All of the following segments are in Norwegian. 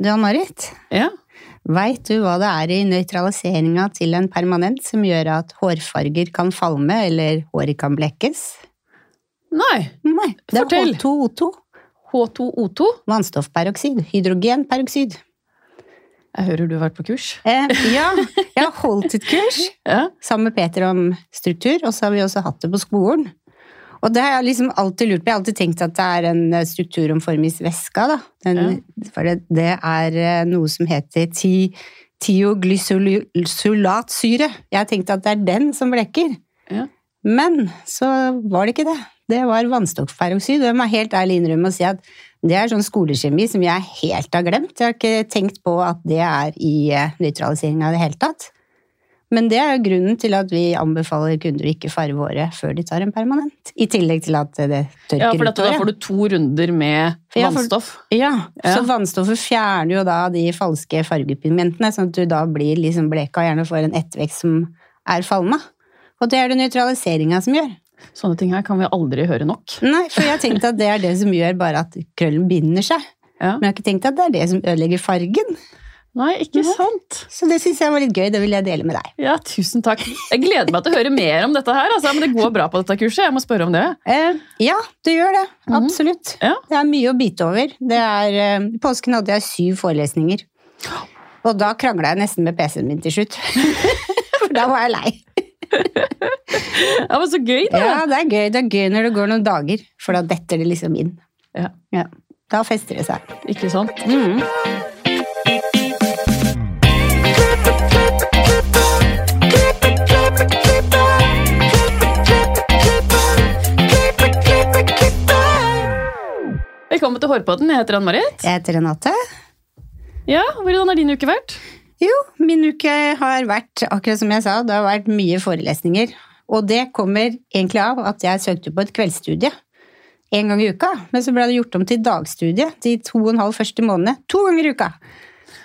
Du Ann-Marit, Ja. veit du hva det er i nøytraliseringa til en permanent som gjør at hårfarger kan falme eller håret kan blekkes? Nei. Nei, det er Fortell. H2O2. H2O2. Vannstoffperoksid. Hydrogenperoksid. Jeg hører du har vært på kurs. Eh, ja, jeg har holdt et kurs Ja. sammen med Peter om struktur, og så har vi også hatt det på skolen. Og det har jeg liksom alltid lurt på. Jeg har alltid tenkt at det er en strukturomformis væske. Ja. For det, det er eh, noe som heter ti, tioglysolatsyre. Jeg har tenkt at det er den som blekker. Ja. Men så var det ikke det. Det var vannstoffperoksid. Og jeg må helt ærlig innrømme å si at det er sånn skolekjemi som jeg helt har glemt. Jeg har ikke tenkt på at det er i eh, nøytraliseringa i det hele tatt. Men det er jo grunnen til at vi anbefaler kunder å ikke farge håret før de tar en permanent. I tillegg til at det tørker Ja, for da får du to runder med For vannstoff. Ja, Ja. så vannstoffet fjerner jo da de falske fargepigmentene, sånn at du da blir liksom bleka og gjerne får en ettervekst som er falma. Og det er det nøytraliseringa som gjør. Sånne ting her kan vi aldri høre nok. Nei, for jeg har tenkt at det er det som gjør bare at krøllen binder seg. Ja. Men jeg har ikke tenkt at det er det som ødelegger fargen. Nei, ikke ja. sant? Så det syns jeg var litt gøy, det vil jeg dele med deg. Ja, tusen takk. Jeg gleder meg til å høre mer om dette her, altså, men det går bra på dette kurset. Jeg må spørre om det. Eh, ja, det gjør det. Mhm. Absolutt. Ja. Det er mye å bite over. Det er, eh, I påsken hadde jeg syv forelesninger. Og da krangla jeg nesten med PC-en min til slutt. For da var jeg lei. det var Så gøy, da! Ja, det er gøy. Det er gøy når det går noen dager, for da detter det liksom inn. Ja. Da fester det seg. Ikke sant? Mhm. Velkommen til Hårpodden. Jeg heter Ann-Marit. Jeg heter Renate. Ja, Hvordan har din uke vært? Jo, min uke har vært, akkurat som jeg sa, det har vært mye forelesninger. Og det kommer egentlig av at jeg søkte på et kveldsstudie en gang i uka. Men så ble det gjort om til dagstudie de to og en halv første månedene. To ganger i uka!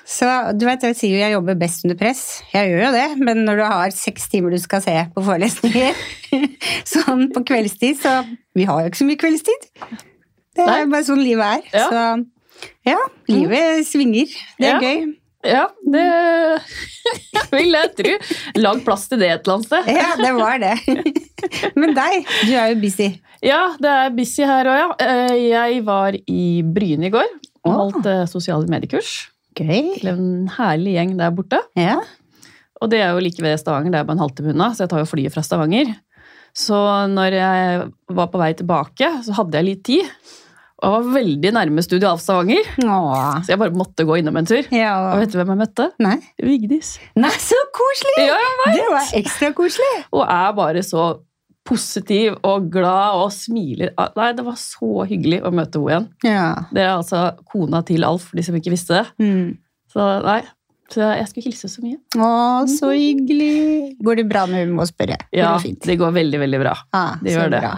Så du vet, jeg sier jo jeg jobber best under press. Jeg gjør jo det, men når du har seks timer du skal se på forelesninger sånn på kveldstid, så Vi har jo ikke så mye kveldstid. Det er bare sånn livet er. Ja. Så ja, livet svinger. Det er Ja. gøy. Ja, det vil jeg tro. Lag plass til det et eller annet sted. Ja, det var det. Men deg, du er jo busy. Ja, det er busy her òg, ja. Eh, Jeg var i Bryne i går og holdt eh, sosiale mediekurs. Gøy. Til en herlig gjeng der borte. Ja. Og det er jo like ved Stavanger, det er bare en halvtime unna, så jeg tar jo flyet fra Stavanger. Så når jeg var på vei tilbake, så hadde jeg litt tid. Jeg var veldig nærme studio av Stavanger, så jeg bare måtte gå innom en tur. Og vet du hvem jeg møtte? Nei. Vigdis. Nei, så koselig! Ja. Det var ekstra koselig. Og er bare så positiv og glad og smiler. Ah, Nei, det var så hyggelig å møte henne igjen. Ja. Det er altså kona til Alf, for de som ikke visste det. Mm. Så nei, så jeg skulle hilse så mye. Å, så hyggelig. Går det bra med hun må spørre? Ja, det fint? det går veldig, veldig bra. Ah, det gjør det. bra.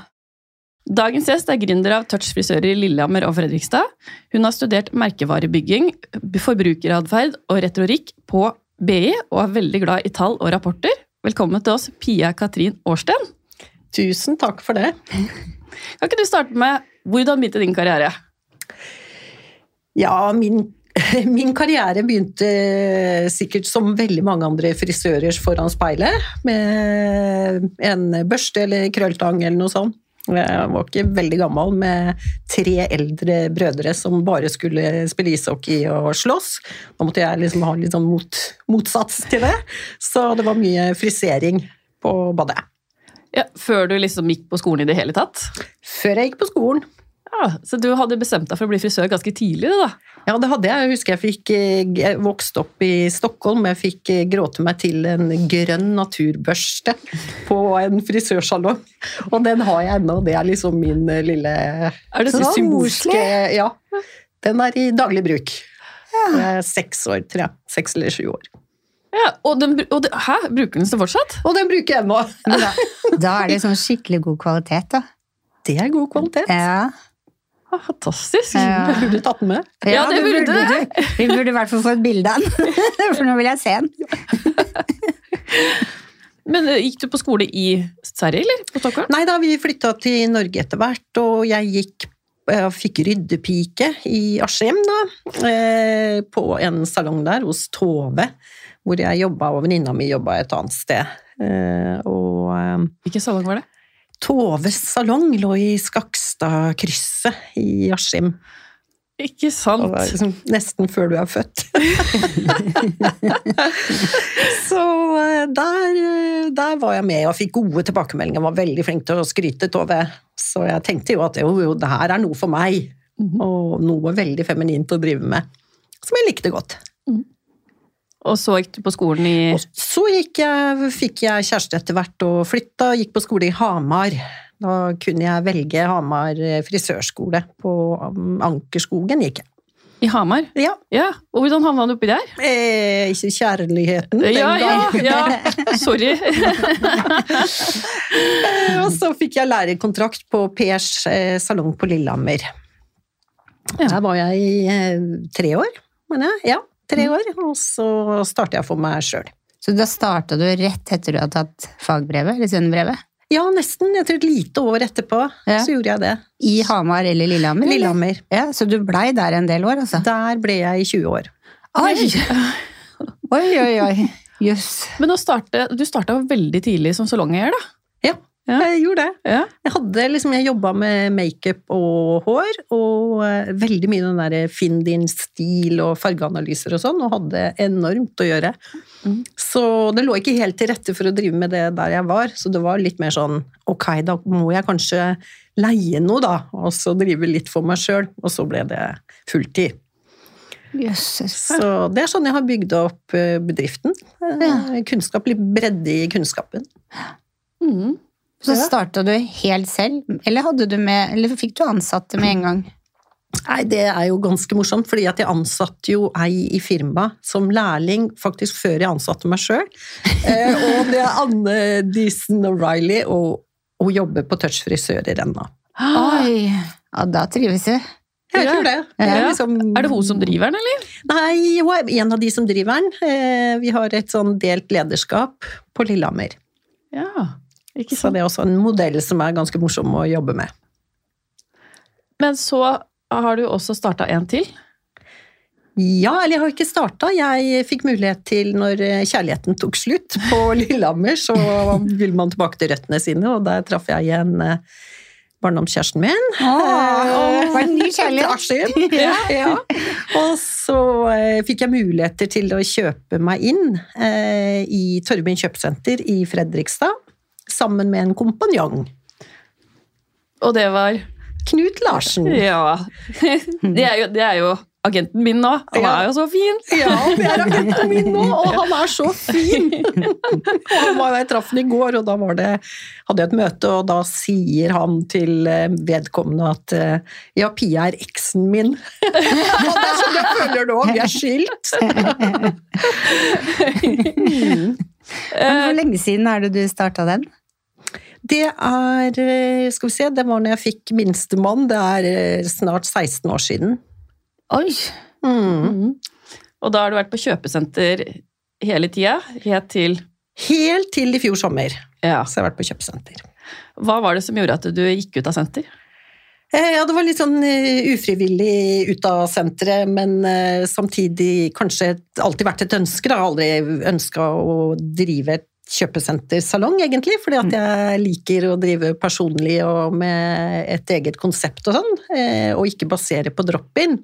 Dagens gjest er gründer av Touch frisører i Lillehammer og Fredrikstad. Hun har studert merkevarebygging, forbrukeratferd og retorikk på BI, og er veldig glad i tall og rapporter. Velkommen til oss, Pia Katrin Årsten. Tusen takk for det. Kan ikke du starte med hvordan begynte din karriere? Ja, min, min karriere begynte sikkert som veldig mange andre frisører foran speilet, med en børste eller krølltang eller noe sånt. Jeg var ikke veldig gammel med tre eldre brødre som bare skulle spille ishockey og slåss. Da måtte jeg liksom ha litt sånn mot, motsats til det. Så det var mye frisering på badet. Ja, før du liksom gikk på skolen i det hele tatt? Før jeg gikk på skolen. Ja, Så du hadde bestemt deg for å bli frisør ganske tidlig? da? Ja, det hadde jeg. Jeg husker jeg fikk eh, jeg vokste opp i Stockholm. Jeg fikk eh, gråte meg til en grønn naturbørste på en frisørsalong. Og den har jeg ennå. Det er liksom min eh, lille Er det så symbolske Ja. Den er i daglig bruk. Er seks år, tror jeg. Seks eller sju år. Ja, og den, og det, Hæ, bruker den så fortsatt? Og den bruker jeg ennå! Da, da er det sånn skikkelig god kvalitet, da. Det er god kvalitet. Ja, Ah, fantastisk. Ja. Jeg burde tatt den med. Ja, det burde du. Vi burde i hvert fall få et bilde av den, for nå vil jeg se den. Men eh, Gikk du på skole i Sverige, eller? På Stockholm? Nei da, vi flytta til Norge etter hvert, og jeg gikk Jeg fikk ryddepike i Askim, da. eh, På en salong der hos Tove, hvor jeg jobba, og venninna mi jobba et annet sted. Eh, Og eh, Hvilken salong var det? Toves salong lå i Skakstadkrysset i Askim. Ikke sant? liksom nesten før du er født. så eh, der, eh, der var jeg med og fikk gode tilbakemeldinger. Var veldig flink til å skryte, Tove. Så jeg tenkte jo at jo, jo, det her er noe for meg. Mhm. Og noe veldig feminint å drive med. Som jeg likte godt. Og så gikk du på skolen i Og så jeg, fikk jeg kjæreste etter hvert og flytta, gikk på skole i Hamar. Da kunne jeg velge Hamar frisørskole. På um, Ankerskogen gikk jeg. i Hamar. Ja, Ja, og hvordan havna du oppi der? eh, ikke kjærligheten den Ja, ja, ja. Sorry. Eh, og så fikk jeg lærerkontrakt på Pers eh, salong på Lillehammer. Ja. Der var jeg i eh, tre år, mener jeg. Ja, tre år. Og så startet jeg for meg sjøl. Så da starta du rett etter du hadde tatt fagbrevet, eller svennebrevet? Ja, nesten. Jeg tror et lite år etterpå Ja. så gjorde jeg det. I Hamar eller Lillehammer? Lillehammer. Ja, Så du blei der en del år, altså? Der ble jeg i 20 år. Oi! Oi, oi, oi. Jøss. Men å starte, du starta veldig tidlig som salongeier, da. Ja, jeg gjorde det. Ja. Jeg hadde liksom, jeg jobba med makeup og hår, og uh, veldig mye den derre finn din stil og fargeanalyser og sånn, og hadde enormt å gjøre. Mm. Så det lå ikke helt til rette for å drive med det der jeg var, så det var litt mer sånn ok, da må jeg kanskje leie noe, da, og så drive litt for meg sjøl, og så ble det fulltid. Jøsses. Så det er sånn jeg har bygd opp eh, bedriften. Eh, Ja. Kunnskap, litt bredde i kunnskapen. Mm. Så Ja. starta du helt selv, eller, hadde du med, eller fikk du ansatte med en gang? Nei, det er jo ganske morsomt, fordi at jeg ansatte jo ei i firmaet som lærling faktisk før jeg ansatte meg sjøl. Eh, og det er Anne Disen O'Reilly, og hun jobber på Touch frisører ennå. Oi! Ja, da trives du. Jeg tror det. Ja. er, liksom- Er det hun som driver den, eller? Nei, hun er en av de som driver den. Eh, vi har et sånn delt lederskap på Lillehammer. Ja, Så sant. det er også en modell som er ganske morsom å jobbe med. Men så har du også starta en til. Ja, eller jeg har ikke starta. Jeg fikk mulighet til, når kjærligheten tok slutt på Lillehammer, så ville man tilbake til røttene sine, og der traff jeg igjen eh, barndomskjæresten min. Åh, var en ny kjærlighet! Askim. Ja. Og så eh, fikk jeg muligheter til å kjøpe meg inn eh, i Torvbyen kjøpesenter i Fredrikstad, sammen med en kompanjong. Og det var Knut Larsen. Ja. Det er jo, det er jo agenten min nå. Han Ja. er jo så fin. Ja, det er agenten min nå, og han er så fin! han var, jeg traff han i går, og da var det, hadde jeg et møte, og da sier han til eh, vedkommende at eh, ja, Pia er eksen min. og det er sånn jeg føler nå, vi er skilt. Men hvor lenge siden er det du starta den? Det er, eh, skal vi se, det var når jeg fikk minstemann, det er eh, snart 16 år siden. Oi! Mm. Og da har du vært på kjøpesenter hele tida, helt til Helt til i fjor sommer, Ja. så jeg har vært på kjøpesenter. Hva var det som gjorde at du gikk ut av senter? Eh, Ja, det var litt sånn ufrivillig ut av senteret, men samtidig kanskje alltid vært et ønske. Da. Aldri ønska å drive et kjøpesentersalong, egentlig, fordi at jeg liker å drive personlig og med et eget konsept og sånn, eh, og ikke basere på drop-in.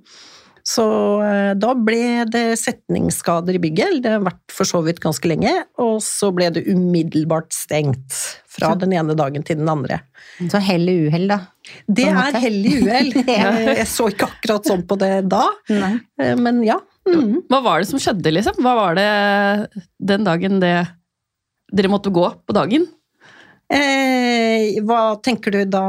Så eh, da ble det setningsskader i bygget, det har vært for så vidt ganske lenge, og så ble det umiddelbart stengt fra den ene dagen til den andre. Så hell i uhell, da. Det er hell i uhell. Jeg så ikke akkurat sånn på det da, Nei. eh, men ja. Mm. Hva var det som skjedde, liksom? Hva var det den dagen det dere måtte gå på dagen? Eh, hva tenker du da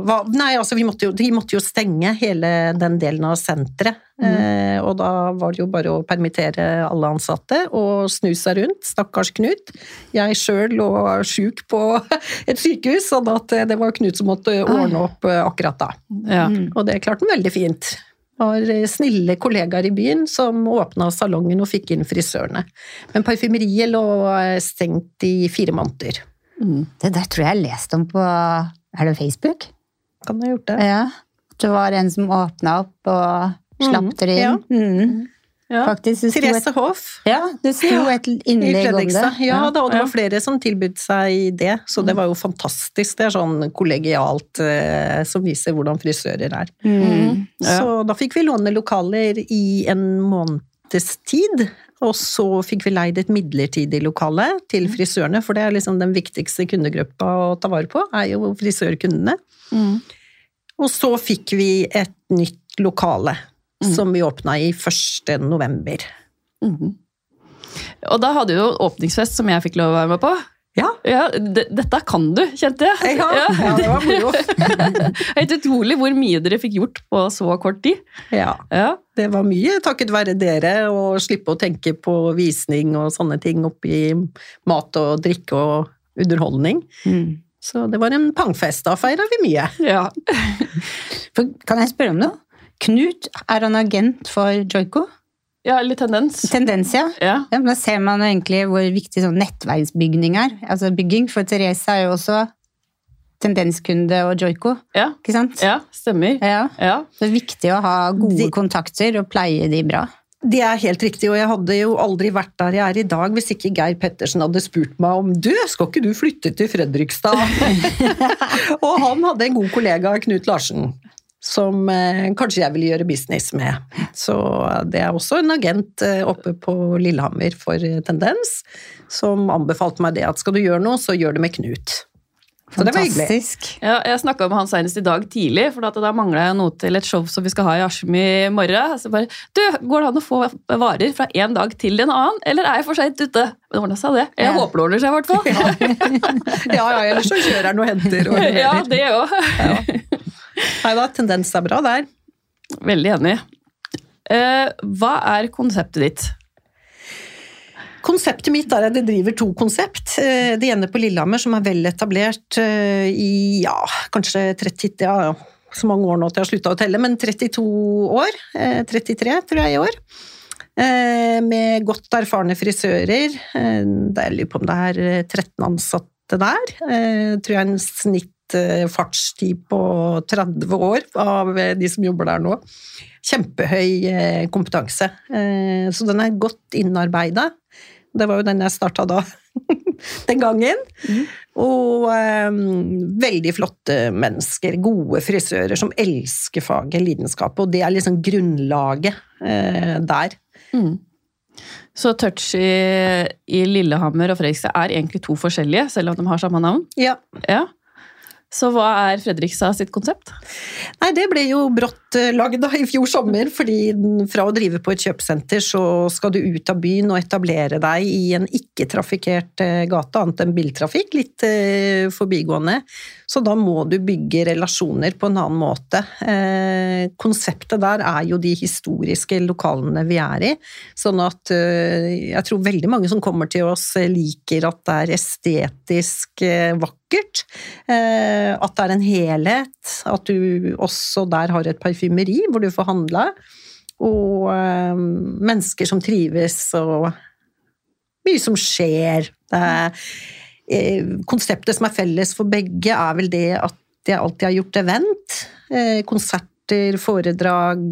hva, Nei, altså vi måtte jo, vi måtte jo stenge hele den delen av senteret. Eh, og da var det jo bare å permittere alle ansatte og snu seg rundt. Stakkars Knut. Jeg sjøl lå sjuk på et sykehus, sånn at det var Knut som måtte ordne opp eh, akkurat da. Ja. Mm. Og det klarte han veldig fint. Var snille kollegaer i byen som åpna salongen og fikk inn frisørene. Men parfymeriet lå eh, stengt i fire måneder. Mm. Det der tror jeg jeg leste om på Er det Facebook? Kan ha gjort det. Ja. Det var en som åpna opp og slapp mm, dere inn. ja. Mm. Ja. Faktisk. Det sto et, Therese Hoff. ja, det sto Ja, et innlegg om det. Ja, da, og det var flere som tilbød seg det, så det var jo fantastisk. Det er sånn kollegialt eh, som viser hvordan frisører er. Mm. Ja. Så da fikk vi låne lokaler i en måneds tid. Og så fikk vi leid et midlertidig lokale til frisørene, for det er liksom den viktigste kundegruppa å ta vare på, er jo frisørkundene. Mm. Og så fikk vi et nytt lokale, Mm. som vi åpna i 1. november. Mm. Og da hadde du jo åpningsfest som jeg fikk lov å være med på. Ja, Ja, Dette kan du, kjente jeg. ja, ja det var moro. Helt utrolig hvor mye dere fikk gjort på så kort tid. Ja. Ja. Det var mye takket være dere, å slippe å tenke på visning og sånne ting oppi mat og drikke og underholdning. Mm. Så det var en pangfest, da feira vi mye. ja. Kan jeg spørre om noe? Knut, er han agent for Joiko? Ja, eller tendens. Tendens, ja. Ja. Ja, men Da ser man egentlig hvor viktig sånn nettverksbygging er. Altså bygging, For Therese er jo også tendenskunde og joiko. Ja. ikke sant? ja, stemmer. Ja. Ja. Det er viktig å ha gode De- kontakter og pleie de bra. Det er helt riktig, og jeg hadde jo aldri vært der jeg er i dag hvis ikke Geir Pettersen hadde spurt meg om du, skal ikke du flytte til Fredrikstad? og han hadde en god kollega, Knut Larsen, som eh, kanskje jeg vil gjøre business med. Så det er også en agent eh, oppe på Lillehammer for eh, Tendens, som anbefalte meg det at skal du gjøre noe, så gjør det med Knut. Så det var hyggelig. Fantastisk. Ja, jeg snakka med han senest i dag tidlig, for da mangla jeg noe til et show som vi skal ha i Askim i morgen. Så bare Du, går det an å få varer fra en dag til en annen, eller er jeg for seint ute? Det ordna seg, det. Jeg Ja. håper det ordner seg, i hvert fall. Ja, ja, ellers så kjører han og henter og. Ja, det òg. Nei da, Tendens er bra der. Veldig enig. Eh, hva er konseptet ditt? Konseptet mitt er at jeg driver to konsept. Eh, Det ene på Lillehammer, som er vel etablert eh, i ja, kanskje 30 ja, så mange år nå at jeg har slutta å telle, men 32 år. eh, 33, tror jeg, i år. Eh, Med godt erfarne frisører. Eh, Det er, lurer på om det er eh, 13 ansatte der. Eh, Tror jeg en snitt eh, fartstid på 30 år av eh, de som jobber der nå. Kjempehøy eh, kompetanse. Eh, Så den er godt innarbeida. Det var jo den jeg starta da, den gangen. Og um, veldig flotte mennesker, gode frisører som elsker faget, lidenskapet, og det er liksom grunnlaget uh, der. Mm. Så Touch i, i Lillehammer og Fredrikstad er egentlig to forskjellige, selv om de har samme navn? Ja. Ja. Så hva er Fredrikstad sitt konsept? Nei, det ble jo brått eh, lagd i fjor sommer, fordi fra å drive på et kjøpesenter, så skal du ut av byen og etablere deg i en ikke-trafikkert eh, gate, annet enn biltrafikk, litt eh, forbigående. Så da må du bygge relasjoner på en annen måte. Konseptet der er jo de historiske lokalene vi er i, sånn at jeg tror veldig mange som kommer til oss liker at det er estetisk eh, vakkert. Eh, at det er en helhet, at du også der har et parfymeri hvor du får handla, og eh, mennesker som trives, og mye som skjer. Er, eh, konseptet som er felles for begge, er vel det at jeg alltid har gjort event. Konserter, foredrag,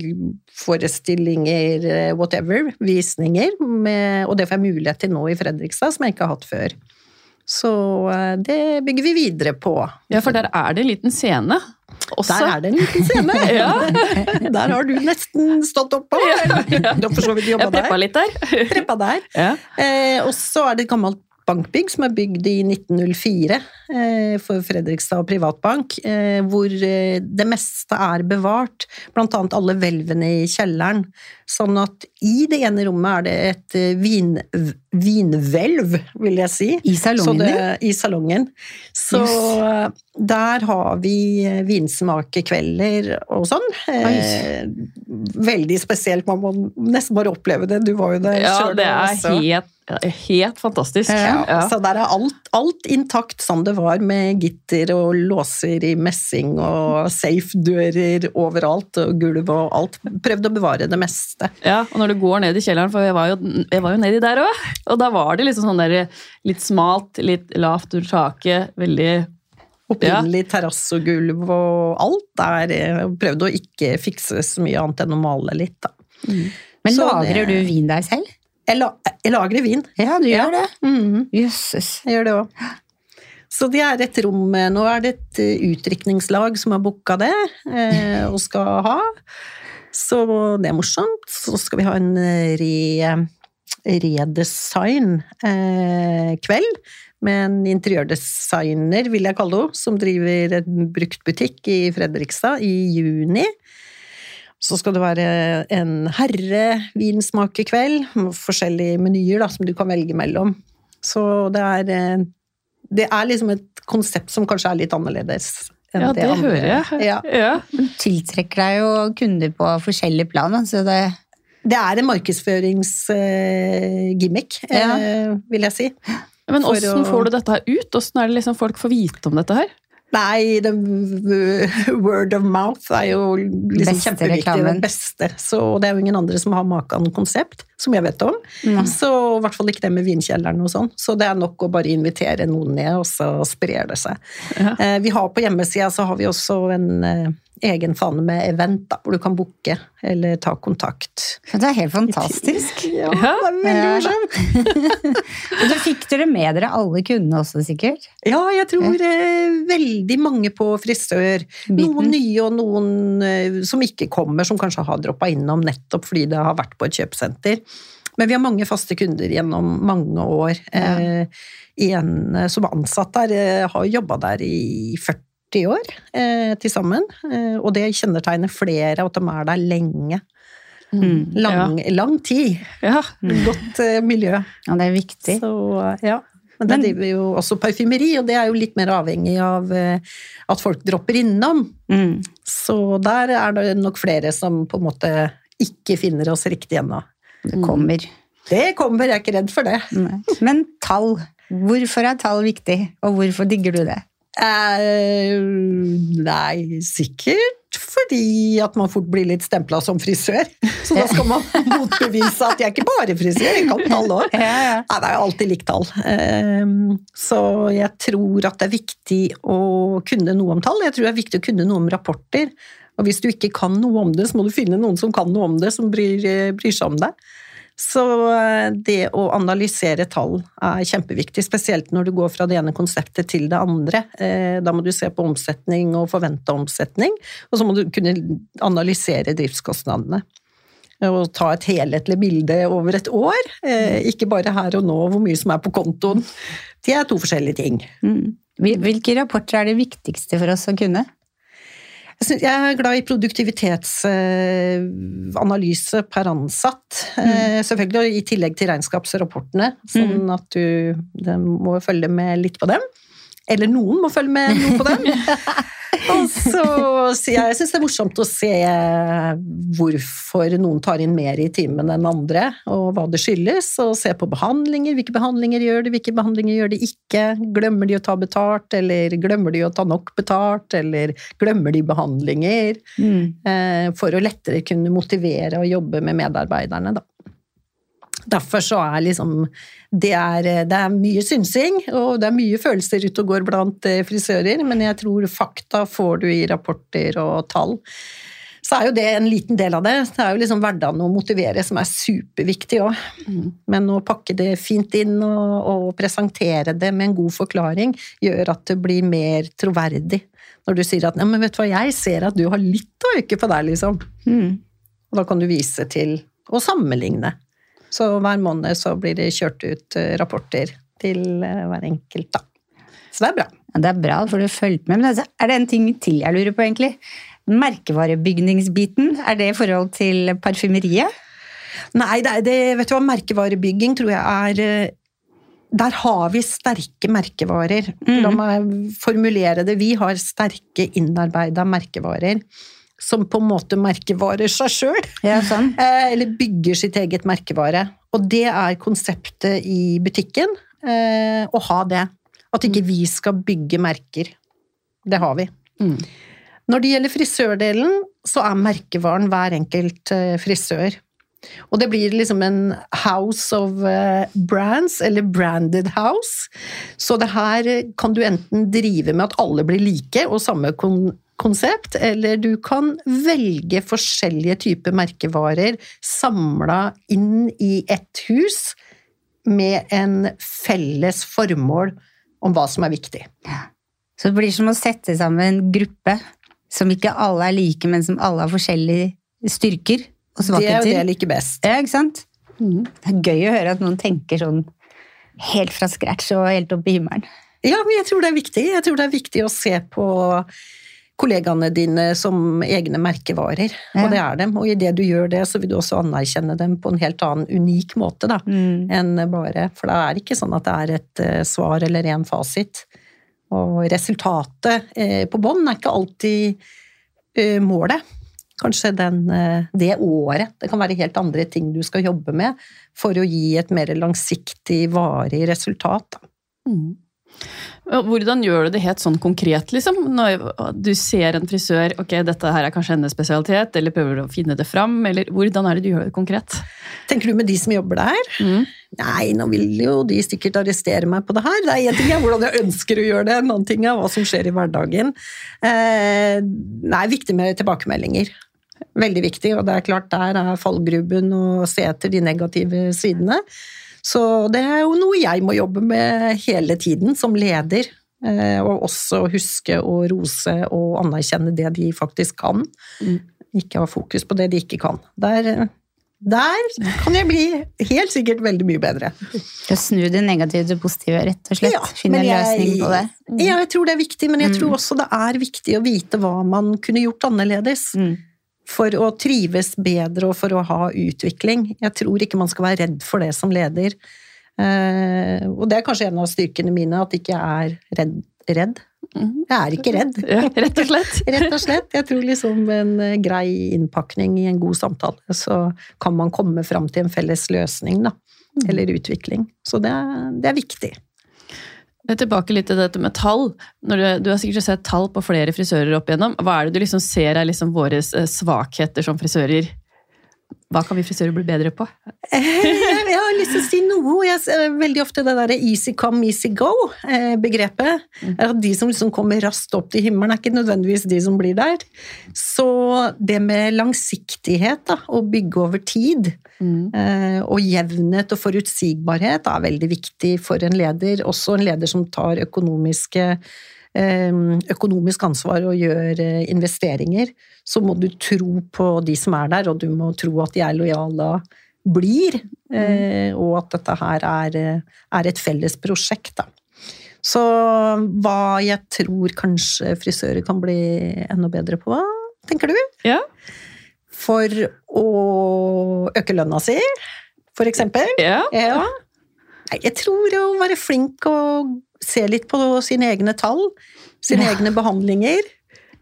forestillinger, whatever. Visninger. Med, og det får jeg mulighet til nå i Fredrikstad, som jeg ikke har hatt før. Så eh, det bygger vi videre på. Ja, for der er det en liten scene også. Der er det en liten scene! Ja. Der har du nesten stått oppå. Du har for så vidt Jeg preppa litt der. Preppa der. Ja. Eh, og så er det et gammelt bankbygg som er bygd i 1904 eh, for Fredrikstad Privatbank, eh, hvor eh, det meste er bevart, blant annet alle hvelvene i kjelleren. Sånn at i det ene rommet er det et vin, vinhvelv, vil jeg si. I salongen det? I salongen. Så Yes. der har vi vinsmakekvelder og sånn. Eh, veldig spesielt, man må nesten bare oppleve det. Du var jo der ja, sjøl. det er helt, helt fantastisk. ja, Ja. Så der er alt, alt intakt som det var, med gitter og låser i messing og safe-dører overalt, og gulv og alt. Prøvd å bevare det meste. Ja, og når du går ned i kjelleren, for jeg var jo, jeg var jo nedi der òg, og da var det liksom sånn der litt smalt, litt lavt under taket, veldig Opprinnelig ja. og gulv og alt. Der prøvde å ikke fikse så mye annet enn å male litt, da. Men Så lagrer det- du vin deg selv? Jeg, la, jeg lagrer vin. Ja, du gjør det. Jøsses. Jeg gjør det òg. Så det er et rom Nå er det et eh, utdrikningslag som har booka det, eh, og skal ha. Så det er morsomt. Så skal vi ha en eh, re, redesign-kveld med en interiørdesigner, vil jeg kalle henne, som driver en bruktbutikk i Fredrikstad i juni. Så skal det være en herre-vinsmakerkveld, med forskjellige menyer da, som du kan velge mellom. Så det er, eh, det er liksom et konsept som kanskje er litt annerledes. enn Ja, det andre. hører jeg. Ja. Ja. Tiltrekker deg jo kunder på forskjellige plan, så det Det er en markedsføringsgimmick, Ja. vil jeg si. Men åssen får du dette her ut? Åssen er det liksom folk får vite om dette her? Nei, det, word of mouth er jo liksom kjempeviktig. Det beste. Så det er jo ingen andre som har maken konsept, som jeg vet om. Mm. Så i hvert fall ikke det med vinkjelleren og sånn. Så det er nok å bare invitere noen ned, og så sprer det seg. Ja. Eh, Vi har på hjemmesida så har vi også en eh, egen fane med event, da, hvor du kan booke eller ta kontakt. Det er helt fantastisk. Ja, Ja. det er veldig morsomt. Og så fikk dere med dere alle kundene også, sikkert? Ja, jeg tror eh, veldig mange på frisør. Noen nye og noen eh, som ikke kommer, som kanskje har droppa innom nettopp fordi det har vært på et kjøpesenter. Men vi har mange faste kunder gjennom mange år. Eh, en eh, som ansatt der, eh, har jobba der i 40 år eh, til sammen. Eh, og det kjennetegner flere, at de er der lenge. Mm. Lang, lang tid. Ja. Godt eh, miljø. Ja, det er viktig. Så ja. Men det driver jo også parfymeri, og det er jo litt mer avhengig av eh, at folk dropper innom. Mm. Så der er det nok flere som på en måte ikke finner oss riktig ennå. Det kommer. Det kommer, jeg er ikke redd for det. Nei. Men tall. Hvorfor er tall viktig, og hvorfor digger du det? Eh, nei, sikkert fordi at man fort blir litt stempla som frisør. Så da skal man motbevise at jeg er ikke bare frisør, jeg kan tall òg. Nei, det er jo alltid likt tall. Ehm, Så jeg tror at det er viktig å kunne noe om tall. Jeg tror det er viktig å kunne noe om rapporter. Og hvis du ikke kan noe om det, så må du finne noen som kan noe om det, som bryr, bryr seg om det. Så eh, det å analysere tall er kjempeviktig, spesielt når du går fra det ene konseptet til det andre. Eh, Da må du se på omsetning og forventa omsetning, og så må du kunne analysere driftskostnadene og ta et helhetlig bilde over et år, eh, ikke bare her og nå hvor mye som er på kontoen. Det er to forskjellige ting. Mm. Hvil- Hvilke rapporter er det viktigste for oss å kunne? Jeg, er glad i produktivitetsanalyse per ansatt, eh, selvfølgelig, i tillegg til regnskapsrapportene, sånn at du må følge med litt på dem. Eller noen må følge med noe på dem. Og så så jeg syns det er morsomt å se hvorfor noen tar inn mer i timen enn andre, og hva det skyldes, og se på behandlinger. Hvilke behandlinger gjør de, hvilke behandlinger gjør de ikke? Glemmer de å ta betalt, eller glemmer de å ta nok betalt, eller glemmer de behandlinger? Mm. For å lettere kunne motivere og jobbe med medarbeiderne, da. Derfor så er liksom det er, det er mye synsing, og det er mye følelser ute og går blant eh, frisører, men jeg tror fakta får du i rapporter og tall. Så er jo det en liten del av det. Det er jo liksom hverdagen å motivere som er superviktig òg. Men å pakke det fint inn og, og presentere det med en god forklaring gjør at det blir mer troverdig. Når du sier at 'nei, men vet du hva, jeg ser at du har litt å øke på deg', liksom. Mm. Og da kan du vise til og sammenligne. Så hver måned så blir det kjørt ut eh, rapporter til eh, hver enkelt, da. Så det er bra. Ja, det er bra, for du fulgte med. Men altså, er det en ting til jeg lurer på, egentlig? Merkevarebygningsbiten, er det i forhold til parfymeriet? Nei, det, det, vet du hva, merkevarebygging tror jeg er eh, Der har vi sterke merkevarer. La meg formulere det. Vi har sterke innarbeida merkevarer som på en måte merkevarer seg sjøl. Ja, sånn. Eller bygger sitt eget merkevare. Og det er konseptet i butikken. eh, Å ha det. At ikke vi skal bygge merker. Det har vi. Mm. Når det gjelder frisørdelen, så er merkevaren hver enkelt eh, frisør. Og det blir liksom en house of brands, eller branded house. Så det her kan du enten drive med at alle blir like og samme kon konsept, eller du kan velge forskjellige typer merkevarer samla inn i ett hus med en felles formål om hva som er viktig. Så det blir som å sette sammen en gruppe som ikke alle er like, men som alle har forskjellige styrker og Det er jo det jeg liker best. Ja, ikke sant? Det er gøy å høre at noen tenker sånn helt fra scratch og helt opp i himmelen. Ja, men jeg tror det er viktig. Jeg tror det er viktig å se på kollegaene dine som egne merkevarer, Ja. og det er dem. Og idet du gjør det, så vil du også anerkjenne dem på en helt annen, unik måte, da, enn bare For det er ikke sånn at det er et uh, svar eller en fasit. Og resultatet uh, på bånn er ikke alltid uh, målet. Kanskje den, det året. Det kan være helt andre ting du skal jobbe med for å gi et mer langsiktig, varig resultat. Da. Mm. Hvordan gjør du det helt sånn konkret, liksom? Når du ser en frisør, ok, dette her er kanskje hennes spesialitet, eller prøver du å finne det fram, eller hvordan er det du gjør det konkret? Tenker du med de som jobber der? Mm. Nei, nå vil jo de sikkert arrestere meg på det her. Det er én ting er hvordan jeg ønsker å gjøre det, en annen ting er hva som skjer i hverdagen. Eh, det er viktig med tilbakemeldinger. Veldig viktig, og det er klart der er fallgruben å se etter de negative sidene. Så det er jo noe jeg må jobbe med hele tiden som leder. eh, Og også huske å rose og anerkjenne det de faktisk kan. Mm. Ikke ha fokus på det de ikke kan. Der, der kan jeg bli helt sikkert veldig mye bedre. Å snu det negative til positive, rett og slett. Ja, Finne en løsning på det. Ja, jeg tror det er viktig, men jeg Mm. tror også det er viktig å vite hva man kunne gjort annerledes. Mm. For å trives bedre og for å ha utvikling. Jeg tror ikke man skal være redd for det som leder. Eh, og det er kanskje en av styrkene mine, at ikke jeg er redd. redd. Mhm. Jeg er ikke redd. Ja, rett og slett. Rett og slett. Jeg tror liksom en eh, grei innpakning i en god samtale, så kan man komme fram til en felles løsning, da. Mm. Eller utvikling. Så det er, det er viktig. Tilbake litt til dette med tall. Du, du har sikkert sett tall på flere frisører opp igjennom. Hva er det du liksom ser er liksom våre eh, svakheter som frisører? Hva kan vi frisører bli bedre på? Jeg har lyst til å si noe. Jeg ser veldig ofte det derre easy come, easy go-begrepet. Mm. At de som liksom kommer raskt opp til himmelen, er ikke nødvendigvis de som blir der. Så det med langsiktighet, da, å bygge over tid, Mm. eh, og jevnhet og forutsigbarhet er veldig viktig for en leder. Også en leder som tar økonomiske eh, økonomisk ansvar og gjør eh, investeringer, så må du tro på de som er der, og du må tro at de er lojale blir, eh, og at dette her er, eh, er et felles prosjekt. Da. Så hva jeg tror kanskje frisører kan bli enda bedre på, tenker du? Ja. For å øke lønna si, for eksempel. ja. Ja. Jeg tror å være flink og se litt på sine egne tall, sine Ja. egne behandlinger.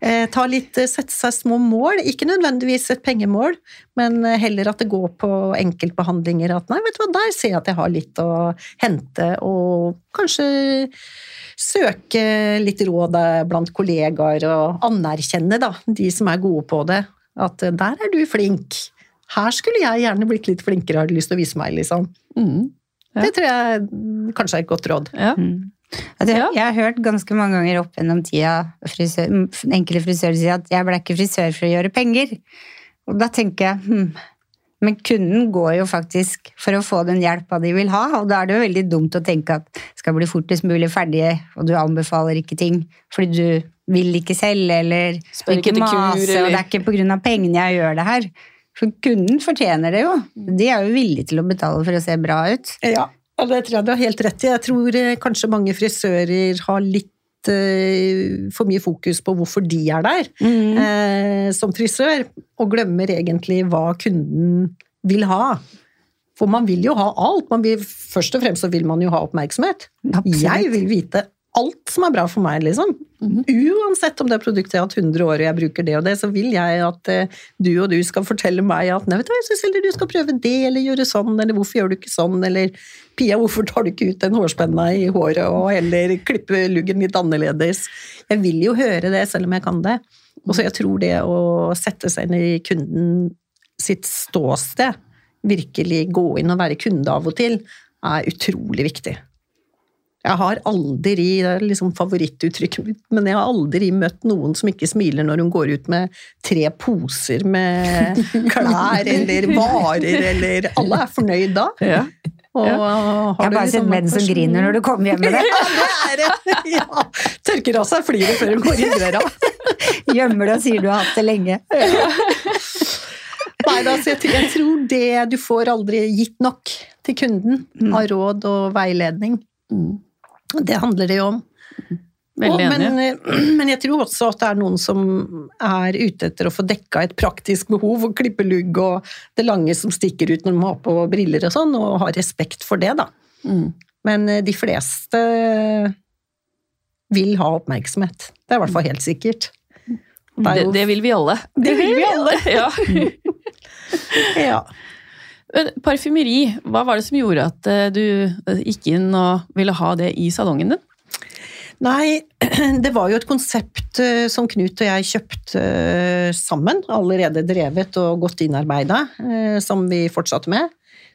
Eh, ta litt, eh, Sette seg små mål, ikke nødvendigvis et pengemål, men eh, heller at det går på enkeltbehandlinger. At nei, vet du hva, der ser jeg at jeg har litt å hente, og kanskje søke litt råd blant kollegaer, og anerkjenne da, de som er gode på det. At der er du flink. Her skulle jeg gjerne blitt litt flinkere, har du lyst til å vise meg, liksom. Mm. Ja. Det tror jeg kanskje er et godt råd. ja. Mm. At jeg, Ja. jeg har hørt ganske mange ganger opp gjennom tida frisør, enkelte frisører si at jeg ble ikke frisør for å gjøre penger. Og da tenker jeg hm, men kunden går jo faktisk for å få den hjelpa de vil ha, og da er det jo veldig dumt å tenke at skal bli fortest mulig ferdig, og du anbefaler ikke ting fordi du vil ikke selv, eller Spør ikke ikke til kur, mase, og eller- det er ikke av pengene jeg gjør det her. For kunden fortjener det jo. De er jo villige til å betale for å se bra ut. Ja, og det tror jeg du har helt rett i. Jeg tror eh, kanskje mange frisører har litt eh, for mye fokus på hvorfor de er der eh, som frisør, og glemmer egentlig hva kunden vil ha. For man vil jo ha alt. Man vil, først og fremst så vil man jo ha oppmerksomhet. Absolutt. Jeg vil vite alt som er bra for meg, liksom. Uansett om det er produktet jeg har hatt 100 år og jeg bruker det og det, så vil jeg at eh, du og du skal fortelle meg at nei, vet du hva, jeg syns heller du skal prøve det, eller gjøre sånn, eller hvorfor gjør du ikke sånn, eller Pia, hvorfor tar du ikke ut den hårspenna i håret og heller klippe luggen litt annerledes? Jeg vil jo høre det, selv om jeg kan det. Og så jeg tror det å sette seg inn i kunden sitt ståsted virkelig gå inn og være kunde av og til, er utrolig viktig. Jeg har aldri, det er liksom favorittuttrykket mitt, men jeg har aldri møtt noen som ikke smiler når hun går ut med tre poser med klær eller varer, eller Alle er fornøyd da. Ja. Og Jeg har bare sett menn som griner når du kommer hjem med det. Ja, det er! Ja. Tørker av seg fliret før hun går inn døra. Gjemmer det og sier du har hatt det lenge. Nei, altså, jeg, jeg tror det du får aldri gitt nok til kunden av råd og veiledning. Mm. Det handler det jo om. Veldig enig. men, eh, men jeg tror også at det er noen som er ute etter å få dekka et praktisk behov, og klippe lugg og det lange som stikker ut når de har på briller og sånn, og har respekt for det, da. Mm. Men eh, de fleste vil ha oppmerksomhet. Det er i hvert fall helt sikkert. Det jo... Det, det vil vi alle. Det vil vi alle. Ja. Ja. Parfymeri, hva var det som gjorde at eh, du eh, gikk inn og ville ha det i salongen din? Nei, det var jo et konsept eh, som Knut og jeg kjøpte sammen, allerede drevet og godt innarbeida, som vi fortsatte med.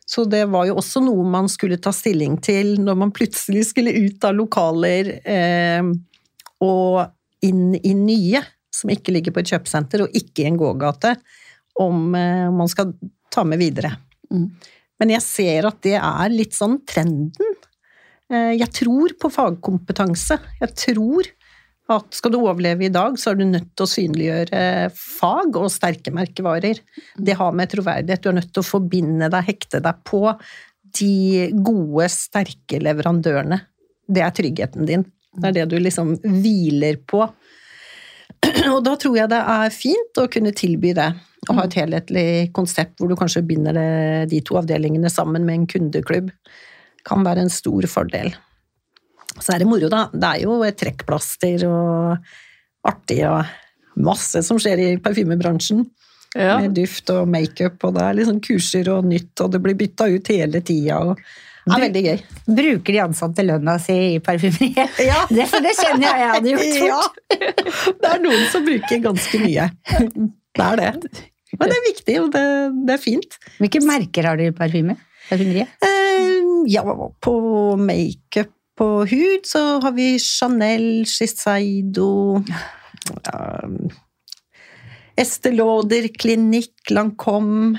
Så det var jo også noe man skulle ta stilling til når man plutselig skulle ut av lokaler eh, og inn i nye, som ikke ligger på et kjøpesenter og ikke i en gågate, om eh, man skal ta med videre. Mm. Men jeg ser at det er litt sånn trenden. Eh, Jeg tror på fagkompetanse. Jeg tror at skal du overleve i dag, så er du nødt til å synliggjøre fag og sterke merkevarer. Det har med troverdighet. Du er nødt til å forbinde deg, hekte deg på de gode, sterke leverandørene. Det er tryggheten din. Det er det du liksom hviler på. Og da tror jeg det er fint å kunne tilby det. Å ha et helhetlig konsept hvor du kanskje binder det, de to avdelingene sammen med en kundeklubb. Kan være en stor fordel. Så er det moro, da. Det er jo trekkplaster og artig og masse som skjer i parfymebransjen. Ja. Med duft og makeup, og det er liksom kurser og nytt, og det blir bytta ut hele tida. Og er veldig gøy. Bruker de ansatte lønna si i parfymeriet? Ja. Det, for det kjenner jeg jeg hadde gjort Ja. fort. Det er noen som bruker ganske mye. Det er det. Men det er viktig, og det, det er fint. Hvilke merker har du i parfyme? Parfymeriet? Eh, ja, på makeup på hud så har vi Chanel, Shiseido um, Estée Lauder, Klinikk, Lancôme.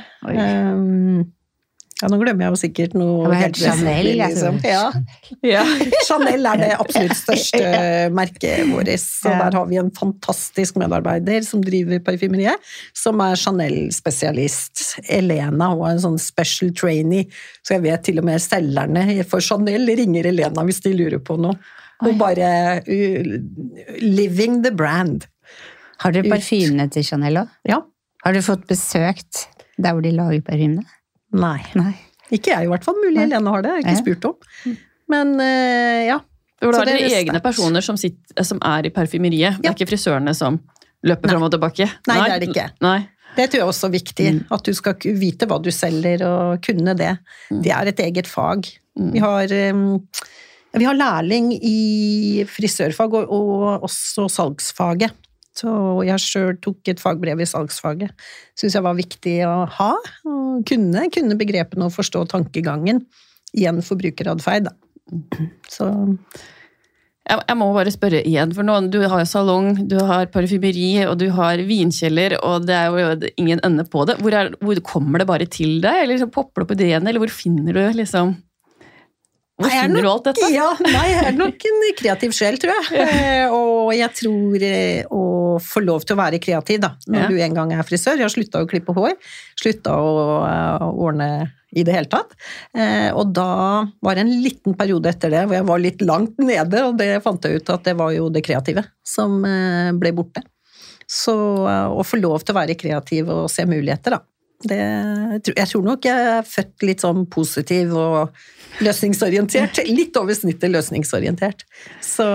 Ja, nå glemmer jeg jo sikkert noe ja, helt Chanel, liksom. tror. Ja. Ja. Chanel er det absolutt største merket vårt, Så der har vi en fantastisk medarbeider som driver parfymeriet, som er Chanel-spesialist. Elena, hun er en sånn special trainee, så jeg vet til og med selgerne for Chanel ringer Elena hvis de lurer på noe. Hun bare uh, Living the brand. Har dere parfymene til Chanel òg? Ja. Har du fått besøkt der hvor de lager parfymene? Nei. Nei. Ikke jeg i hvert fall. Mulig Nei. Helene har det, jeg har ikke Ja. spurt om. Men uh, ja. Hvor har det er egne sterkt. personer som, sitter, som er i parfymeriet? Det er ikke frisørene som løper Nei. fram og tilbake? Nei, det er det ikke. Nei. Det tror jeg også er viktig. Mm. At du skal vite hva du selger, og kunne det. Mm. Det er et eget fag. Mm. Vi har, um, vi har lærling i frisørfag og, og også salgsfaget. Så jeg sjøl tok et fagbrev i salgsfaget. Syns jeg var viktig å ha. Og kunne, kunne begrepene og forstå tankegangen i en forbrukeratferd. da. Så Jeg, jeg må bare spørre igjen, for noen, du har salong, du har parfymeri, og du har vinkjeller, og det er jo ingen ende på det. Hvor, er, hvor kommer det bare til deg, eller liksom popper det opp ideene, eller hvor finner du liksom Hvor Nei, jeg er du alt dette? Ja, nei, jeg er nok en kreativ sjel, tror jeg. Eh, Og jeg tror eh, å få lov til å være kreativ, da, når Ja. du en gang er frisør. Jeg har slutta å klippe hår, slutta å eh, ordne i det hele tatt. Og da var det en liten periode etter det hvor jeg var litt langt nede, og det fant jeg ut at det var jo det kreative som ble borte. Så å få lov til å være kreativ og se muligheter, da. Det, jeg tror- nok jeg er født litt sånn positiv og løsningsorientert. Litt over snittet løsningsorientert. Så